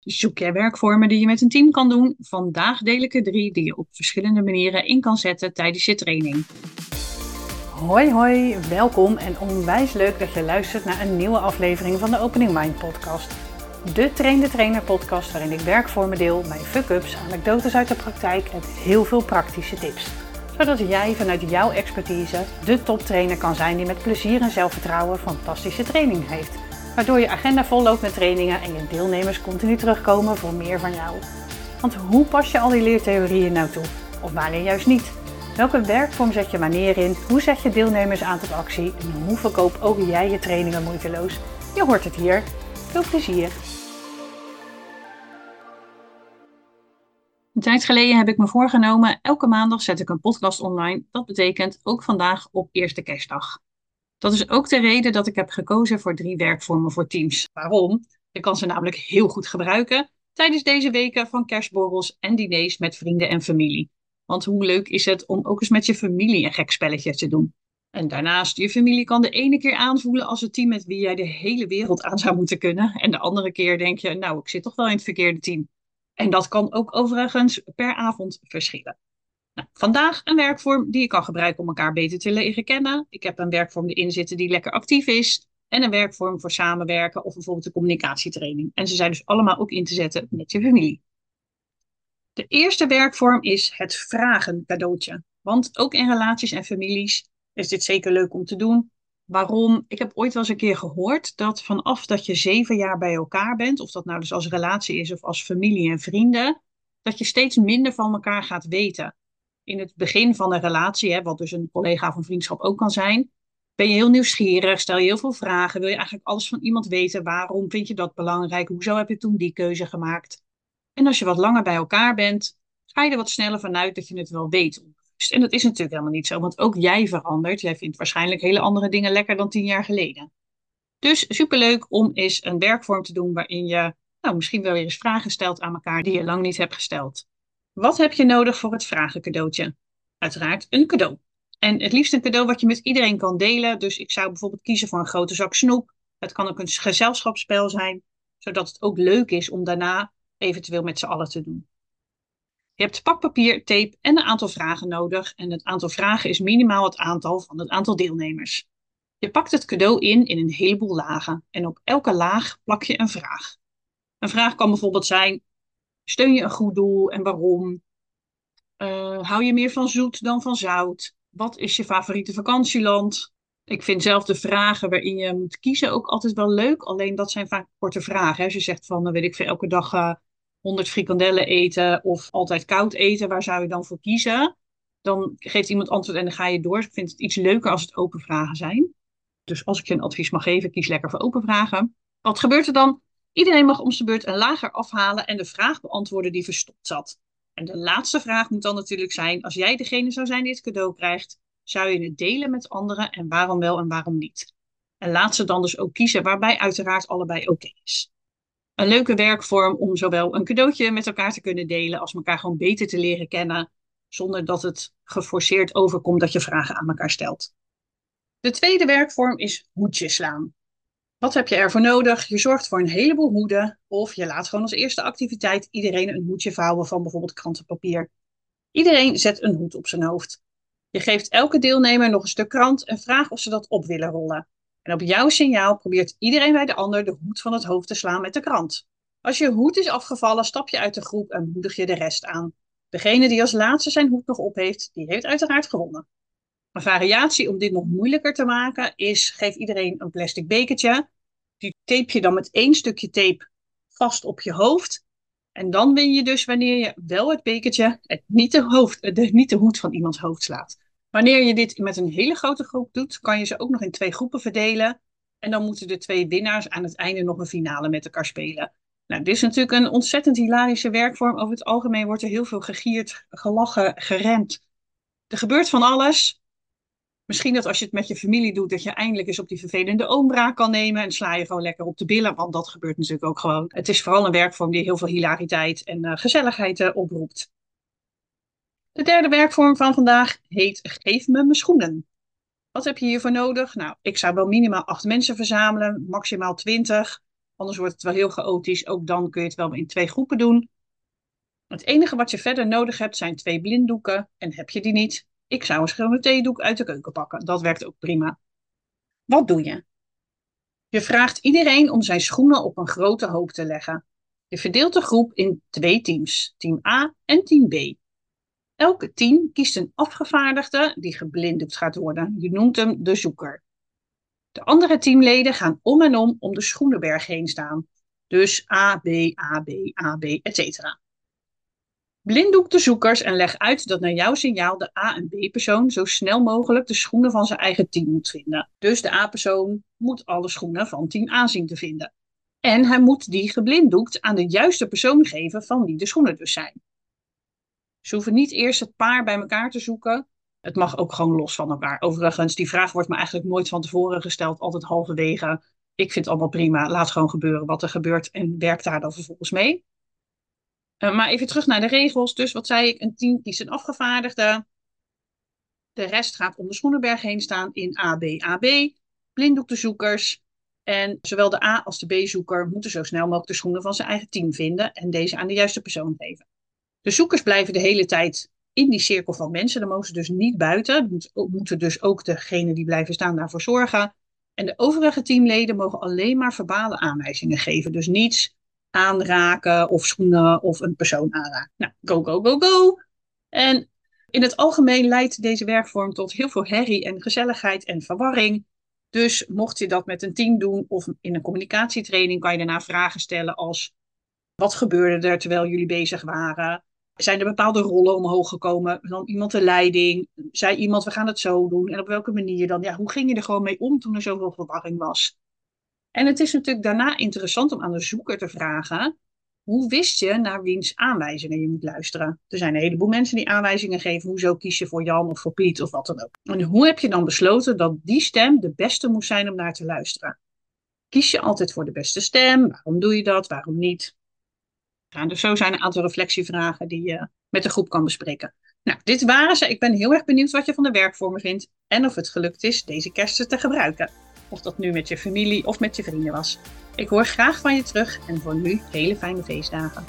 Zoek jij werkvormen die je met een team kan doen? Vandaag deel ik er drie die je op verschillende manieren in kan zetten tijdens je training. Hoi hoi, welkom en onwijs leuk dat je luistert naar een nieuwe aflevering van de Opening Mind podcast. De Train de Trainer podcast waarin ik werkvormen deel, mijn fuck-ups, anekdotes uit de praktijk en heel veel praktische tips. Zodat jij vanuit jouw expertise de toptrainer kan zijn die met plezier en zelfvertrouwen fantastische training heeft waardoor je agenda vol loopt met trainingen en je deelnemers continu terugkomen voor meer van jou. Want hoe pas je al die leertheorieën nou toe? Of wanneer juist niet? Welke werkvorm zet je wanneer in? Hoe zet je deelnemers aan tot actie? En hoe verkoop ook jij je trainingen moeiteloos? Je hoort het hier. Veel plezier! Een tijd geleden heb ik me voorgenomen, elke maandag zet ik een podcast online. Dat betekent ook vandaag op eerste kerstdag. Dat is ook de reden dat ik heb gekozen voor drie werkvormen voor teams. Waarom? Je kan ze namelijk heel goed gebruiken tijdens deze weken van kerstborrels en diners met vrienden en familie. Want hoe leuk is het om ook eens met je familie een gek spelletje te doen? En daarnaast, je familie kan de ene keer aanvoelen als het team met wie jij de hele wereld aan zou moeten kunnen. En de andere keer denk je, nou, ik zit toch wel in het verkeerde team. En dat kan ook overigens per avond verschillen. Nou, vandaag een werkvorm die je kan gebruiken om elkaar beter te leren kennen. Ik heb een werkvorm erin zitten die lekker actief is. En een werkvorm voor samenwerken of bijvoorbeeld een communicatietraining. En ze zijn dus allemaal ook in te zetten met je familie. De eerste werkvorm is het vragen cadeautje. Want ook in relaties en families is dit zeker leuk om te doen. Waarom? Ik heb ooit wel eens een keer gehoord dat vanaf dat je zeven jaar bij elkaar bent, of dat nou dus als relatie is of als familie en vrienden, dat je steeds minder van elkaar gaat weten in het begin van een relatie, hè, wat dus een collega van vriendschap ook kan zijn, ben je heel nieuwsgierig, stel je heel veel vragen, wil je eigenlijk alles van iemand weten, waarom vind je dat belangrijk, hoezo heb je toen die keuze gemaakt. En als je wat langer bij elkaar bent, ga je er wat sneller vanuit dat je het wel weet. En dat is natuurlijk helemaal niet zo, want ook jij verandert. Jij vindt waarschijnlijk hele andere dingen lekker dan tien jaar geleden. Dus superleuk om eens een werkvorm te doen waarin je nou, misschien wel weer eens vragen stelt aan elkaar die je lang niet hebt gesteld. Wat heb je nodig voor het vragencadeautje? Uiteraard een cadeau. En het liefst een cadeau wat je met iedereen kan delen. Dus ik zou bijvoorbeeld kiezen voor een grote zak snoep. Het kan ook een gezelschapsspel zijn, zodat het ook leuk is om daarna eventueel met z'n allen te doen. Je hebt pakpapier, tape en een aantal vragen nodig. En het aantal vragen is minimaal het aantal van het aantal deelnemers. Je pakt het cadeau in in een heleboel lagen. En op elke laag plak je een vraag. Een vraag kan bijvoorbeeld zijn: Steun je een goed doel en waarom? Uh, hou je meer van zoet dan van zout? Wat is je favoriete vakantieland? Ik vind zelf de vragen waarin je moet kiezen ook altijd wel leuk. Alleen dat zijn vaak korte vragen. Als je zegt van, dan weet ik veel, elke dag uh, 100 frikandellen eten of altijd koud eten, waar zou je dan voor kiezen? Dan geeft iemand antwoord en dan ga je door. Ik vind het iets leuker als het open vragen zijn. Dus als ik je een advies mag geven, kies lekker voor open vragen. Wat gebeurt er dan? Iedereen mag om zijn beurt een lager afhalen en de vraag beantwoorden die verstopt zat. En de laatste vraag moet dan natuurlijk zijn: als jij degene zou zijn die het cadeau krijgt, zou je het delen met anderen en waarom wel en waarom niet? En laat ze dan dus ook kiezen, waarbij uiteraard allebei oké is. Een leuke werkvorm om zowel een cadeautje met elkaar te kunnen delen als elkaar gewoon beter te leren kennen, zonder dat het geforceerd overkomt dat je vragen aan elkaar stelt. De tweede werkvorm is hoedjes slaan. Wat heb je ervoor nodig? Je zorgt voor een heleboel hoeden of je laat gewoon als eerste activiteit iedereen een hoedje vouwen van bijvoorbeeld krantenpapier. Iedereen zet een hoed op zijn hoofd. Je geeft elke deelnemer nog een stuk krant en vraagt of ze dat op willen rollen. En op jouw signaal probeert iedereen bij de ander de hoed van het hoofd te slaan met de krant. Als je hoed is afgevallen, stap je uit de groep en moedig je de rest aan. Degene die als laatste zijn hoed nog op heeft, die heeft uiteraard gewonnen. Een variatie om dit nog moeilijker te maken is: geef iedereen een plastic bekertje. Die tape je dan met één stukje tape vast op je hoofd. En dan win je dus wanneer je wel het bekertje, het niet, de hoofd, de, niet de hoed van iemands hoofd slaat. Wanneer je dit met een hele grote groep doet, kan je ze ook nog in twee groepen verdelen. En dan moeten de twee winnaars aan het einde nog een finale met elkaar spelen. Nou, dit is natuurlijk een ontzettend hilarische werkvorm. Over het algemeen wordt er heel veel gegierd, gelachen, gerend. Er gebeurt van alles. Misschien dat als je het met je familie doet, dat je eindelijk eens op die vervelende oombraak kan nemen en sla je gewoon lekker op de billen, want dat gebeurt natuurlijk ook gewoon. Het is vooral een werkvorm die heel veel hilariteit en uh, gezelligheid uh, oproept. De derde werkvorm van vandaag heet Geef me mijn schoenen. Wat heb je hiervoor nodig? Nou, ik zou wel minimaal acht mensen verzamelen, maximaal twintig. anders wordt het wel heel chaotisch. Ook dan kun je het wel in twee groepen doen. Het enige wat je verder nodig hebt zijn twee blinddoeken. En heb je die niet, ik zou een schone theedoek uit de keuken pakken. Dat werkt ook prima. Wat doe je? Je vraagt iedereen om zijn schoenen op een grote hoop te leggen. Je verdeelt de groep in twee teams, team A en team B. Elke team kiest een afgevaardigde die geblinddoekt gaat worden. Je noemt hem de zoeker. De andere teamleden gaan om en om om de schoenenberg heen staan. Dus A, B, A, B, A, B, etc. Blinddoek de zoekers en leg uit dat naar jouw signaal de A- en B-persoon zo snel mogelijk de schoenen van zijn eigen team moet vinden. Dus de A-persoon moet alle schoenen van team A zien te vinden. En hij moet die geblinddoekt aan de juiste persoon geven van wie de schoenen dus zijn. Ze hoeven niet eerst het paar bij elkaar te zoeken. Het mag ook gewoon los van elkaar. Overigens, die vraag wordt me eigenlijk nooit van tevoren gesteld, altijd halverwege. Ik vind het allemaal prima. Laat gewoon gebeuren wat er gebeurt en werk daar dan vervolgens mee. Uh, maar even terug naar de regels. Dus wat zei ik? Een team kiest een afgevaardigde. De rest gaat om de Schoenenberg heen staan in AB, AB. Blinddoek de zoekers. En zowel de A als de B-zoeker moeten zo snel mogelijk de schoenen van zijn eigen team vinden en deze aan de juiste persoon geven. De zoekers blijven de hele tijd in die cirkel van mensen. Dan mogen ze dus niet buiten. moeten dus ook degenen die blijven staan daarvoor zorgen. En de overige teamleden mogen alleen maar verbale aanwijzingen geven. Dus niets aanraken of schoenen of een persoon aanraken. Nou, go, go, go, go. En in het algemeen leidt deze werkvorm tot heel veel herrie en gezelligheid en verwarring. Dus mocht je dat met een team doen of in een communicatietraining, kan je daarna vragen stellen als: wat gebeurde er terwijl jullie bezig waren? Zijn er bepaalde rollen omhoog gekomen? Dan iemand de leiding? Zei iemand, we gaan het zo doen? En op welke manier dan? Ja, hoe ging je er gewoon mee om toen er zoveel verwarring was? En het is natuurlijk daarna interessant om aan de zoeker te vragen: hoe wist je naar wiens aanwijzingen je moet luisteren? Er zijn een heleboel mensen die aanwijzingen geven. Hoezo kies je voor Jan of voor Piet of wat dan ook? En hoe heb je dan besloten dat die stem de beste moest zijn om naar te luisteren? Kies je altijd voor de beste stem? Waarom doe je dat? Waarom niet? Ja, dus zo zijn een aantal reflectievragen die je met de groep kan bespreken. Nou, dit waren ze. Ik ben heel erg benieuwd wat je van de werkvormen vindt en of het gelukt is deze kersten te gebruiken. Of dat nu met je familie of met je vrienden was. Ik hoor graag van je terug en voor nu hele fijne feestdagen.